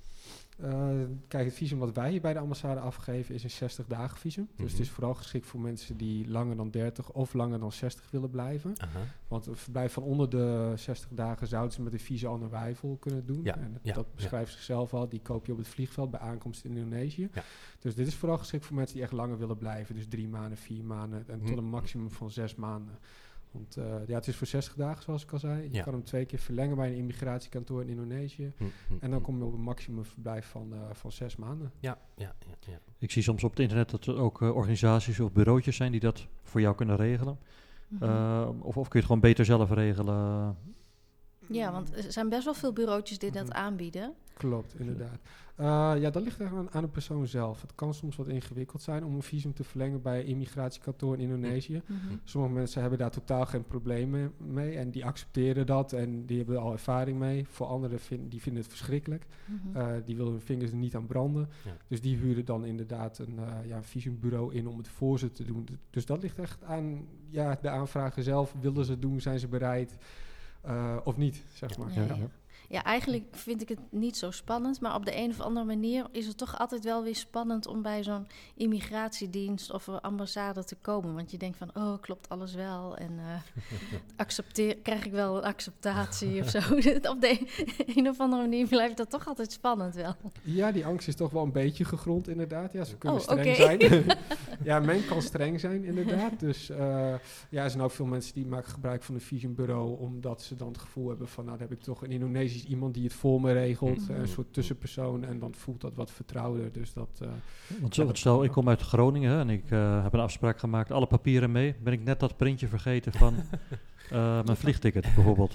[SPEAKER 4] Uh, kijk, het visum wat wij hier bij de ambassade afgeven is een 60 dagen visum. Dus het is mhm. vooral geschikt voor mensen die langer dan 30 of langer dan 60 willen blijven. Want een verblijf van onder de 60 dagen zouden ze met een visa al naar Wijvel kunnen doen. Ja, en dat beschrijft zichzelf al. Die koop je op het vliegveld bij aankomst in Indonesië. Dus dit is vooral geschikt voor mensen die echt langer willen blijven. Dus drie maanden, vier maanden en tot mhm. een maximum van zes maanden. Want uh, ja, het is voor 60 dagen, zoals ik al zei. Je kan hem twee keer verlengen bij een immigratiekantoor in Indonesië. Hm, hm, en dan hm. kom je op een maximum verblijf van, uh, van zes maanden.
[SPEAKER 1] Ja, ja, ja, ja,
[SPEAKER 2] Ik zie soms op het internet dat er ook uh, organisaties of bureautjes zijn die dat voor jou kunnen regelen. Mm -hmm. of, of kun je het gewoon beter zelf regelen?
[SPEAKER 3] Ja, want er zijn best wel veel bureautjes die dat mhm. aanbieden.
[SPEAKER 4] Klopt, inderdaad. Uh, ja, dat ligt aan, aan de persoon zelf. Het kan soms wat ingewikkeld zijn om een visum te verlengen bij een immigratiekantoor in Indonesië. Mhm. Sommige mensen hebben daar totaal geen problemen mee en die accepteren dat en die hebben er al ervaring mee. Voor anderen vind, die vinden het verschrikkelijk. Mhm. Uh, die willen hun vingers er niet aan branden. Dus die huren dan inderdaad een, uh, ja, een visumbureau in om het voor ze te doen. Dus dat ligt echt aan ja, de aanvrager zelf. Willen ze het doen? Zijn ze bereid? Uh, of niet, zeg maar. Ja,
[SPEAKER 3] ja, eigenlijk vind ik het niet zo spannend. Maar op de een of andere manier is het toch altijd wel weer spannend om bij zo'n immigratiedienst of ambassade te komen. Want je denkt van, oh, klopt alles wel? En uh, [laughs] accepteer, krijg ik wel een acceptatie of zo? [laughs] op de een of andere manier blijft dat toch altijd spannend wel.
[SPEAKER 4] Ja, die angst is toch wel een beetje gegrond, inderdaad. Ja, ze kunnen oh, streng zijn. [laughs] ja, men kan streng zijn, inderdaad. Dus uh, ja, er zijn ook veel mensen die maken gebruik van een visumbureau, omdat ze dan het gevoel hebben van, nou, dan heb ik toch een Indonesië is iemand die het voor me regelt, mm. een soort tussenpersoon. En dan voelt dat wat vertrouwder. Dus dat, uh,
[SPEAKER 2] Want zo, stel, ik kom uit Groningen en ik uh, heb een afspraak gemaakt, alle papieren mee. Ben ik net dat printje vergeten van uh, [laughs] mijn vliegticket bijvoorbeeld?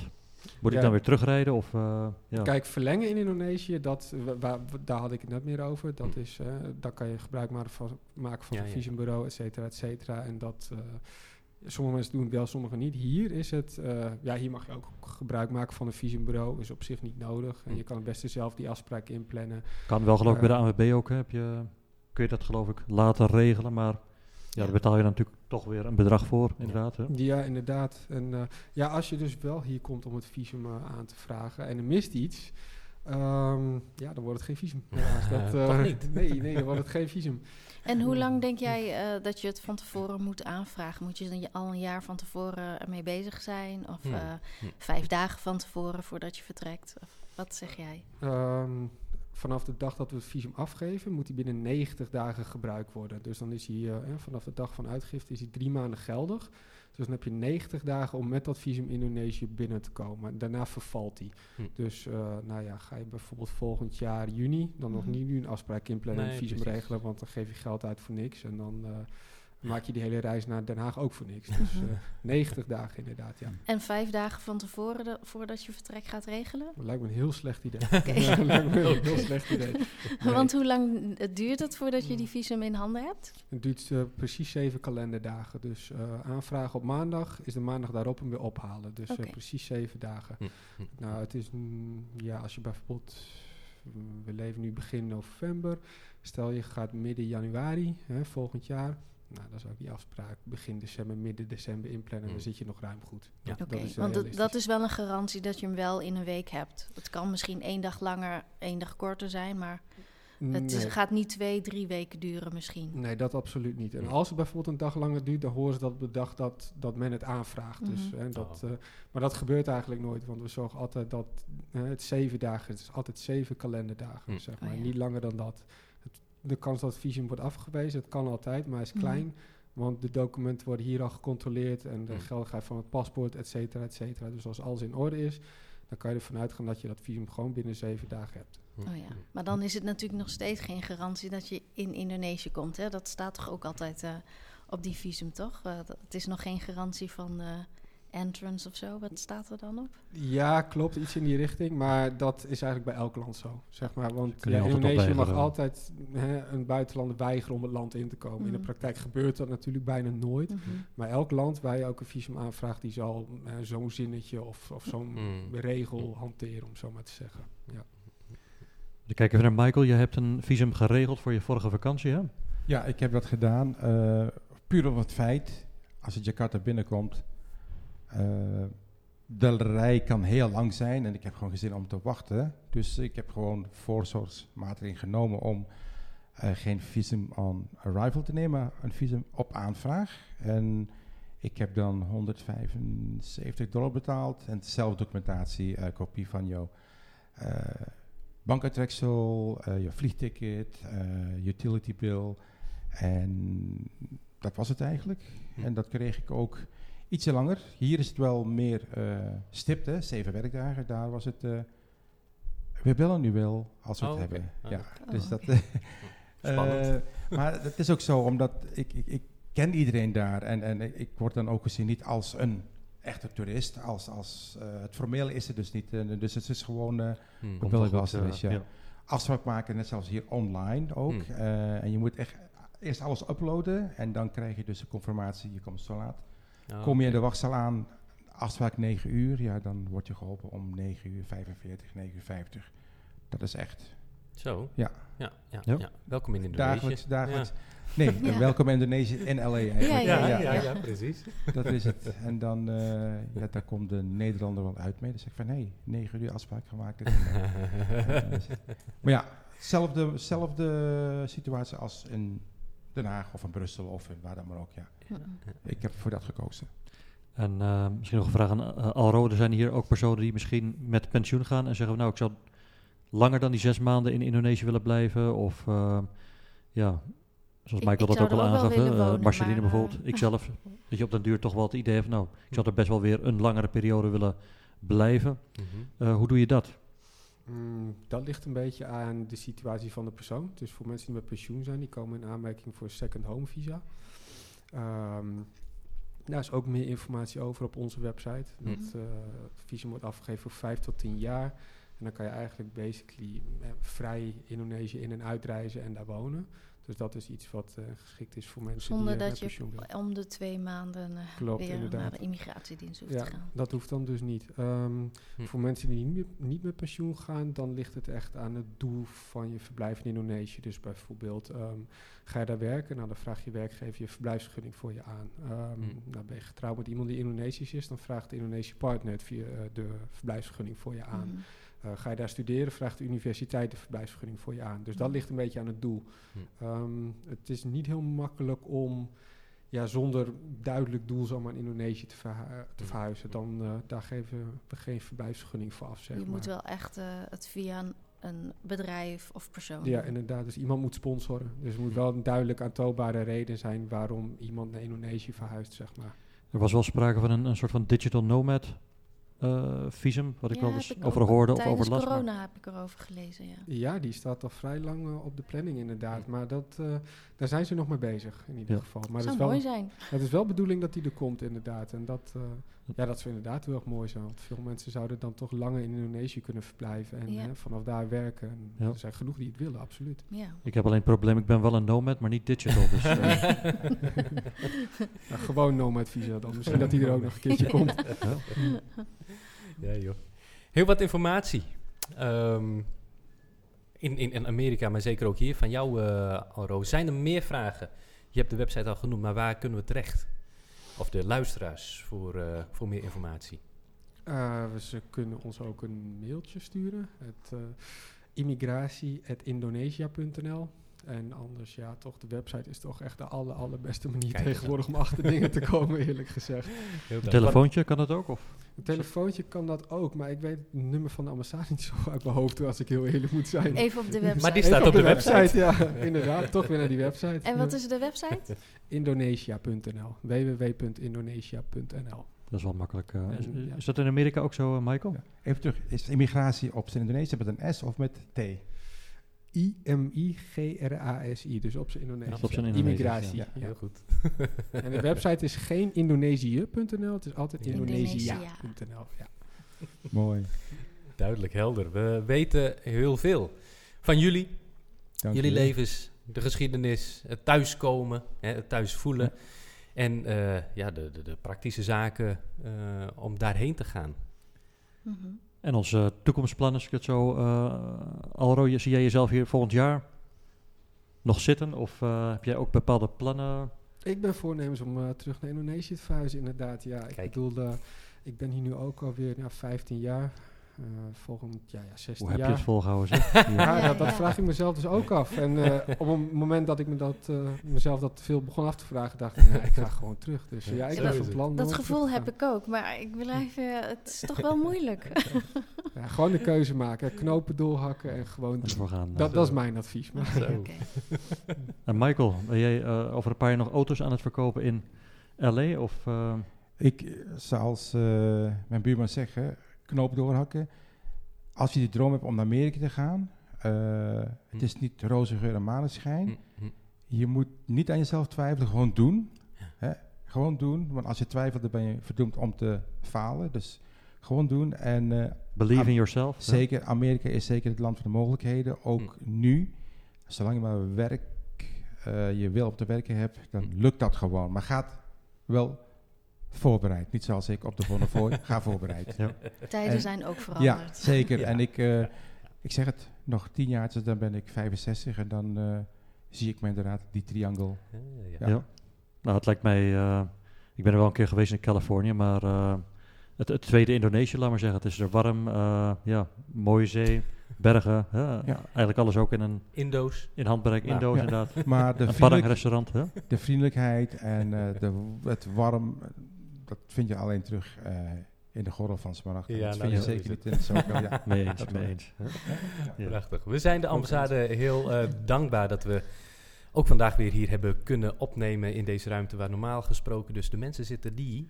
[SPEAKER 2] Moet ik dan weer terugrijden? Of,
[SPEAKER 4] ja. Kijk, verlengen in Indonesië, dat, waar, daar had ik het net meer over. Dat is, daar kan je gebruik maken van, maken van ja, een visumbureau, et cetera, et cetera. En dat Sommige mensen doen het wel, sommige niet. Hier is het, uh, ja, hier mag je ook gebruik maken van een visumbureau. Is op zich niet nodig. En je kan het beste zelf die afspraak inplannen.
[SPEAKER 2] Kan wel geloof ik bij de eh, ANWB ook. Heb je, kun je dat geloof ik later regelen, maar ja, daar betaal je natuurlijk toch weer een bedrag voor, inderdaad. Hè?
[SPEAKER 4] Ja, inderdaad. En uh, ja, als je dus wel hier komt om het visum aan te vragen en er mist iets, um, ja, dan wordt het geen visum. [laughs]
[SPEAKER 1] Ja, dat, niet? [laughs]
[SPEAKER 4] Nee, nee, dan wordt het geen visum.
[SPEAKER 3] En hoe lang denk jij uh, dat je het van tevoren moet aanvragen? Moet je al een jaar van tevoren ermee bezig zijn? Of uh, vijf dagen van tevoren voordat je vertrekt? Of wat zeg jij?
[SPEAKER 4] Um, vanaf de dag dat we het visum afgeven, moet hij binnen 90 dagen gebruikt worden. Dus dan is hij uh, vanaf de dag van uitgifte is hij drie maanden geldig. Dus dan heb je 90 dagen om met dat visum Indonesië binnen te komen. Daarna vervalt die. Hm. Dus uh, nou ja, ga je bijvoorbeeld volgend jaar juni dan nog mhm. niet nu een afspraak inplannen nee, en visum regelen, want dan geef je geld uit voor niks. En dan uh, maak je die hele reis naar Den Haag ook voor niks. [laughs] Dus uh, 90 dagen inderdaad, ja.
[SPEAKER 3] En vijf dagen van tevoren, de, voordat je vertrek gaat regelen?
[SPEAKER 4] Dat lijkt me een heel slecht idee. Okay. [laughs] ja, lijkt me een heel slecht [laughs] idee.
[SPEAKER 3] Want hoe lang duurt het voordat je die visum in handen hebt?
[SPEAKER 4] Het duurt uh, precies zeven kalenderdagen. Dus uh, aanvragen op maandag is de maandag daarop hem weer ophalen. Dus okay. uh, precies zeven dagen. Hm. Nou, het is, mm, ja, als je bijvoorbeeld, mm, we leven nu begin november. Stel je gaat midden januari, hè, volgend jaar nou, dan zou ik die afspraak begin december, midden december inplannen. Dan mm. zit je nog ruim goed.
[SPEAKER 3] Ja. Oké, want dat is wel een garantie dat je hem wel in een week hebt. Het kan misschien één dag langer, één dag korter zijn, maar het gaat niet twee, drie weken duren misschien.
[SPEAKER 4] Nee, dat absoluut niet. En als het bijvoorbeeld een dag langer duurt, dan horen ze dat op de dag dat, dat men het aanvraagt. dus, mhm. hè, dat, oh. uh, maar dat gebeurt eigenlijk nooit, want we zorgen altijd dat uh, het zeven dagen, het is altijd zeven kalenderdagen, mm. zeg maar. Oh, ja. Niet langer dan dat de kans dat het visum wordt afgewezen, het kan altijd, maar is mhm. klein. Want de documenten worden hier al gecontroleerd en de mhm. geldigheid van het paspoort, et cetera, et cetera. Dus als alles in orde is, dan kan je ervan uitgaan dat je dat visum gewoon binnen zeven dagen hebt.
[SPEAKER 3] Hm. Oh ja, maar dan is het natuurlijk nog steeds geen garantie dat je in Indonesië komt. Hè? Dat staat toch ook altijd uh, op die visum, toch? Uh, het is nog geen garantie van uh, entrance of zo. Wat staat er dan op?
[SPEAKER 4] Ja, klopt, iets in die richting. Maar dat is eigenlijk bij elk land zo, zeg maar. Want ja, Indonesië mag altijd hè, een buitenlander weigeren om het land in te komen. In de mhm. praktijk gebeurt dat natuurlijk bijna nooit. Mhm. Maar elk land waar je ook een visum aanvraagt, die zal zo'n zinnetje of, of zo'n mhm. regel hanteren, om zo maar te zeggen. Ja.
[SPEAKER 2] Ik kijk even naar Michael. Je hebt een visum geregeld voor je vorige vakantie, hè?
[SPEAKER 5] Ja, ik heb dat gedaan. Uh, puur op het feit, als je Jakarta binnenkomt, de rij kan heel lang zijn en ik heb gewoon gezin om te wachten. Dus ik heb gewoon voorzorgsmaatregelen genomen om uh, geen visum on arrival te nemen, een visum op aanvraag. En ik heb dan 175 dollar betaald en zelfdocumentatie, uh, kopie van jouw bankuitreksel, uh, je vliegticket, utility bill. En dat was het eigenlijk. Hm. En dat kreeg ik ook ietsje langer. Hier is het wel meer uh, stipt, hè, zeven werkdagen. Daar was het, we bellen nu wel als we het oh, hebben. Oh. Ja, dus dat... [laughs] Spannend. maar het is ook zo, omdat ik, ik, ik ken iedereen daar. En, en ik word dan ook gezien niet als een echte toerist. Als, als, uh, het formele is het dus niet. Uh, dus het is gewoon, uh, hmm. wil ik wel eens, ja. ja. Afspraak maken, net zoals hier online ook. Hmm. en je moet echt eerst alles uploaden en dan krijg je dus een confirmatie, je komt zo laat. Oh, Kom je in de wachtzaal aan, afspraak 9 uur, ja, dan word je geholpen om 9 uur 45, 9 uur 50. Dat is echt.
[SPEAKER 1] Zo?
[SPEAKER 5] Ja.
[SPEAKER 1] Ja, ja, ja. ja. Welkom in Indonesië.
[SPEAKER 5] Dagelijks, dagelijks. Nee, ja. welkom Indonesië in LA
[SPEAKER 1] eigenlijk. Ja, ja, ja, ja, precies.
[SPEAKER 5] Dat is het. En dan, uh, ja, daar komt de Nederlander wel uit mee. Dan zeg ik van, hé, hey, negen uur afspraak gemaakt. [laughs] maar ja, zelfde, zelfde situatie als in Den Haag of in Brussel of in waar dan maar ook, ja. Ik heb voor dat gekozen.
[SPEAKER 2] En uh, misschien nog een vraag aan uh, Alro. Er zijn hier ook personen die misschien met pensioen gaan en zeggen, nou, ik zou langer dan die zes maanden in Indonesië willen blijven? Of uh, ja, zoals Michael dat ook al aangaf, uh, Marceline bijvoorbeeld, uh, ikzelf, [laughs] dat je op den duur toch wel het idee heeft, nou, ik zou er best wel weer een langere periode willen blijven. -hmm. hoe doe je dat?
[SPEAKER 4] Mm, dat ligt een beetje aan de situatie van de persoon. Dus voor mensen die met pensioen zijn, die komen in aanmerking voor second home visa. Um, daar is ook meer informatie over op onze website. Mm. Dat uh, visum wordt afgegeven voor vijf tot tien jaar. En dan kan je eigenlijk basically eh, vrij Indonesië in- en uitreizen en daar wonen. Dus dat is iets wat uh, geschikt is voor mensen
[SPEAKER 3] Zonder
[SPEAKER 4] die
[SPEAKER 3] uh, dat je om de twee maanden uh, Klopt, weer inderdaad. naar de immigratiedienst hoeft
[SPEAKER 4] ja,
[SPEAKER 3] te gaan.
[SPEAKER 4] dat hoeft dan dus niet. Um, hm. Voor mensen die niet, niet, met pensioen gaan, dan ligt het echt aan het doel van je verblijf in Indonesië. Dus bijvoorbeeld, um, ga je daar werken? Nou, dan vraagt je werkgever je verblijfsvergunning voor je aan. Um, hm. Nou, ben je getrouwd met iemand die Indonesisch is, dan vraagt de Indonesische partner via de verblijfsvergunning voor je aan. Hm. Uh, ga je daar studeren, vraagt de universiteit de verblijfsvergunning voor je aan. Dus dat ligt een beetje aan het doel. Hm. Um, het is niet heel makkelijk om ja, zonder duidelijk doel zomaar in Indonesië te, verhu te verhuizen. Dan uh, daar geven we geen verblijfsvergunning voor af. Zeg
[SPEAKER 3] je
[SPEAKER 4] maar.
[SPEAKER 3] moet wel echt uh, het via een, een, bedrijf of persoon.
[SPEAKER 4] Ja, inderdaad. Dus iemand moet sponsoren. Dus er moet wel een duidelijk aantoonbare reden zijn waarom iemand naar Indonesië verhuist, zeg maar.
[SPEAKER 2] Er was wel sprake van een, een soort van digital nomad visum, wat ik wel eens over hoorde of over las.
[SPEAKER 3] corona heb ik erover gelezen, ja.
[SPEAKER 4] Ja, die staat al vrij lang uh, op de planning inderdaad. Maar dat, uh, daar zijn ze nog mee bezig in ieder
[SPEAKER 3] ja.
[SPEAKER 4] geval. Maar
[SPEAKER 3] het
[SPEAKER 4] is
[SPEAKER 3] wel,
[SPEAKER 4] mooi
[SPEAKER 3] zijn.
[SPEAKER 4] Het is wel bedoeling dat die er komt inderdaad. En dat, ja, dat zou inderdaad heel erg mooi zijn. Want veel mensen zouden dan toch langer in Indonesië kunnen verblijven. En ja. vanaf daar werken. En ja. Er zijn genoeg die het willen, absoluut.
[SPEAKER 3] Ja.
[SPEAKER 2] Ik heb alleen het probleem, ik ben wel een nomad, maar niet digital. Dus, [laughs]
[SPEAKER 4] nou, gewoon nomad visa dan. Misschien dat die er ook nog een keertje komt.
[SPEAKER 1] Ja, joh. Heel wat informatie. Um, in, in, in, Amerika, maar zeker ook hier van jou, uh. Zijn er meer vragen? Je hebt de website al genoemd, maar waar kunnen we terecht? Of de luisteraars voor, uh, voor meer informatie?
[SPEAKER 4] Uh, ze kunnen ons ook een mailtje sturen. Het immigratie.indonesia.nl en anders, ja, toch, de website is toch echt de aller, allerbeste manier Kijk tegenwoordig om achter dingen te komen, eerlijk gezegd. [laughs]
[SPEAKER 2] Een telefoontje kan dat ook? Of?
[SPEAKER 4] Een telefoontje kan dat ook, maar ik weet het nummer van de ambassade niet zo uit mijn hoofd, als ik heel eerlijk moet zijn.
[SPEAKER 3] Even op de website.
[SPEAKER 1] Maar die staat op, de, website.
[SPEAKER 4] Ja, [laughs] inderdaad, toch weer naar die website.
[SPEAKER 3] En wat is de website? [laughs]
[SPEAKER 4] Indonesia.nl, www.indonesia.nl.
[SPEAKER 2] Dat is wel makkelijk. Uh, is, is, dat in Amerika ook zo, Michael? Ja.
[SPEAKER 5] Even terug, is immigratie op zijn Indonesië met een S of met T?
[SPEAKER 4] I-M-I-G-R-A-S-I, dus op zijn Indonesisch.
[SPEAKER 2] op zijn
[SPEAKER 4] Immigratie.
[SPEAKER 1] Ja, heel goed. [laughs]
[SPEAKER 4] en de website is geen indonesië.nl, het is altijd indonesia.nl. Ja. [laughs]
[SPEAKER 5] Mooi.
[SPEAKER 1] Duidelijk, helder. We weten heel veel van jullie, Dank jullie levens, de geschiedenis, het thuiskomen, hè, het thuis voelen. En uh, ja, de, de, de, praktische zaken uh, om daarheen te gaan.
[SPEAKER 2] Mm -hmm. En onze toekomstplannen, als ik het zo... Uh, Alro, zie jij jezelf hier volgend jaar nog zitten? Of heb jij ook bepaalde plannen?
[SPEAKER 4] Ik ben voornemens om terug naar Indonesië te verhuizen, inderdaad. Ja, ik bedoel, ik ben hier nu ook alweer ja, 15 jaar. Uh, volgend ja, ja, 16
[SPEAKER 2] Hoe heb je het volgehouden? [laughs]
[SPEAKER 4] ja, dat, dat, vraag ik mezelf dus ook af. En uh, op het moment dat ik me dat, uh, mezelf dat veel begon af te vragen, dacht ik, ik ga gewoon terug. Dus ja, ik ben van plan.
[SPEAKER 3] Dat gevoel heb ik ook, maar ik blijf, het is toch wel moeilijk. [laughs]
[SPEAKER 4] ja, gewoon de keuze maken, knopen doorhakken en gewoon
[SPEAKER 2] gaan,
[SPEAKER 4] dat, dat is mijn advies.
[SPEAKER 3] Maar. Okay. [laughs]
[SPEAKER 2] en Michael, ben jij over een paar jaar nog auto's aan het verkopen in L.A. of...
[SPEAKER 5] Ik, zoals mijn buurman zegt, knoop doorhakken. Als je die droom hebt om naar Amerika te gaan, uh, hm. het is niet roze geur en maneschijn. Hm, hm. Je moet niet aan jezelf twijfelen, gewoon doen. Ja. Hè? Gewoon doen, want als je twijfelt, dan ben je verdoemd om te falen. Dus gewoon doen. En, uh,
[SPEAKER 2] Believe in yourself.
[SPEAKER 5] Zeker, Amerika is zeker het land van de mogelijkheden. Ook nu, zolang je maar werk, uh, je wil op te werken hebt, dan lukt dat gewoon. Maar gaat wel voorbereid. Niet zoals ik op de voor [laughs] ga voorbereid. Ja.
[SPEAKER 3] Tijden zijn ook veranderd.
[SPEAKER 5] Ja, zeker. En ik, uh, ik zeg het, nog tien jaar, dan ben ik 65 en dan uh, zie ik me inderdaad die triangel.
[SPEAKER 2] Ja, ja. Nou, het lijkt mij, uh, ik ben er wel een keer geweest in Californië, maar het, het, tweede Indonesië, laat maar zeggen. Het is er warm, ja, mooie zee, [laughs] bergen. Ja, Eigenlijk alles ook in een...
[SPEAKER 1] Indo's.
[SPEAKER 2] In handbereik, Indo's inderdaad.
[SPEAKER 5] Maar de
[SPEAKER 2] een restaurant. Hè?
[SPEAKER 5] De vriendelijkheid en de, het warm, dat vind je alleen terug uh, in de gordel van Smaragd. Ja, dat nou, vind je zeker niet in het. Ja, [laughs]
[SPEAKER 2] mee eens, mee eens.
[SPEAKER 1] Ja. Prachtig. We zijn de ambassade heel uh, dankbaar dat we ook vandaag weer hier hebben kunnen opnemen in deze ruimte waar normaal gesproken dus de mensen zitten die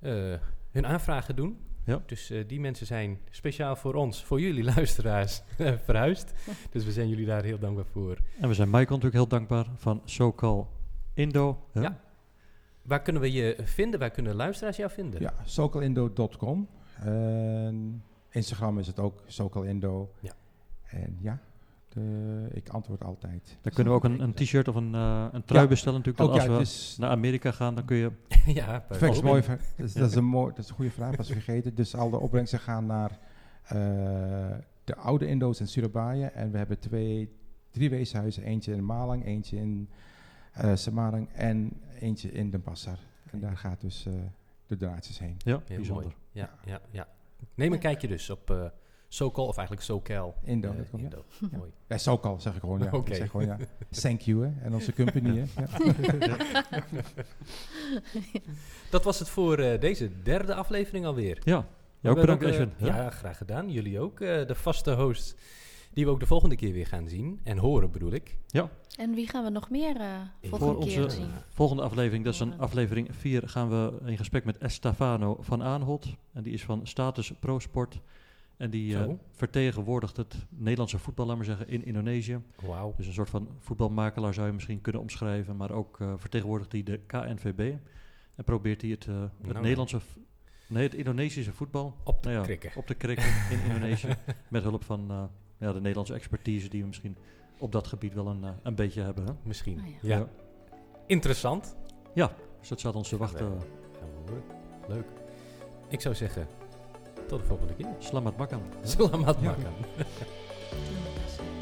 [SPEAKER 1] uh, hun aanvragen doen. Ja. Dus uh, die mensen zijn speciaal voor ons, voor jullie luisteraars, [laughs] verhuisd. dus we zijn jullie daar heel dankbaar voor.
[SPEAKER 2] En we zijn Michael natuurlijk heel dankbaar van Sokal Indo. Hè?
[SPEAKER 1] Ja, Waar kunnen we je vinden? Waar kunnen luisteraars jou vinden?
[SPEAKER 5] Ja, sokalindo.com. Instagram is het ook sokalindo. Ja. En ja, de, ik antwoord altijd.
[SPEAKER 2] Dan kunnen we ook een, een t-shirt of een, uh, een trui ja. bestellen natuurlijk. Ook, als ja, we dus naar Amerika gaan, dan kun je... [laughs]
[SPEAKER 1] ja,
[SPEAKER 5] perfect. mooi. Dus, dat, is een mooi, dat is een goede vraag, was vergeten. Dus al de opbrengsten gaan naar uh, de oude Indo's in Surabaya. En we hebben twee, drie weeshuizen. Eentje in Malang, eentje in uh, Samarang en eentje in Den Passar. En daar gaat dus uh, de draadjes heen.
[SPEAKER 2] Ja, Heel bijzonder. Mooi.
[SPEAKER 1] Ja, ja, ja. Neem een kijkje dus op uh, Sokal, of eigenlijk Socal.
[SPEAKER 5] Indo. Uh, komt, Indo. Ja. Mooi. Ja, Sokal zeg ik gewoon, ja. Okay. [laughs] Ik zeg gewoon, ja. Thank you, hè. En onze company, hè. Ja. [laughs]
[SPEAKER 1] Dat was het voor uh, deze derde aflevering alweer.
[SPEAKER 2] Ja, jou ook bedankt,
[SPEAKER 1] Ja, graag gedaan. Jullie ook, de vaste host die we ook de volgende keer weer gaan zien en horen, bedoel ik.
[SPEAKER 2] Ja.
[SPEAKER 3] En wie gaan we nog meer uh, volgende
[SPEAKER 2] Voor
[SPEAKER 3] keer onze zien?
[SPEAKER 2] volgende aflevering, dat is een aflevering 4, gaan we in gesprek met Estefano van Aanholt. En die is van Status Pro Sport. En die uh, vertegenwoordigt het Nederlandse voetbal, laat maar zeggen, in Indonesië.
[SPEAKER 1] Wauw.
[SPEAKER 2] Dus een soort van voetbalmakelaar zou je misschien kunnen omschrijven. Maar ook uh, vertegenwoordigt hij de KNVB. En probeert hij het, uh, het nou, Nederlandse... Nee, het Indonesische voetbal
[SPEAKER 1] op te nou ja, krikken.
[SPEAKER 2] Op te krikken in Indonesië. [laughs] met hulp van ja, de Nederlandse expertise die we misschien op dat gebied wel een, uh, een beetje hebben. Hè?
[SPEAKER 1] Misschien. Oh ja. ja. Interessant.
[SPEAKER 2] Ja, dus dat staat ons te wachten.
[SPEAKER 1] Gaan we horen. Leuk. Ik zou zeggen, tot de volgende keer.
[SPEAKER 2] Slamat makan.
[SPEAKER 1] Slamat makan. [laughs]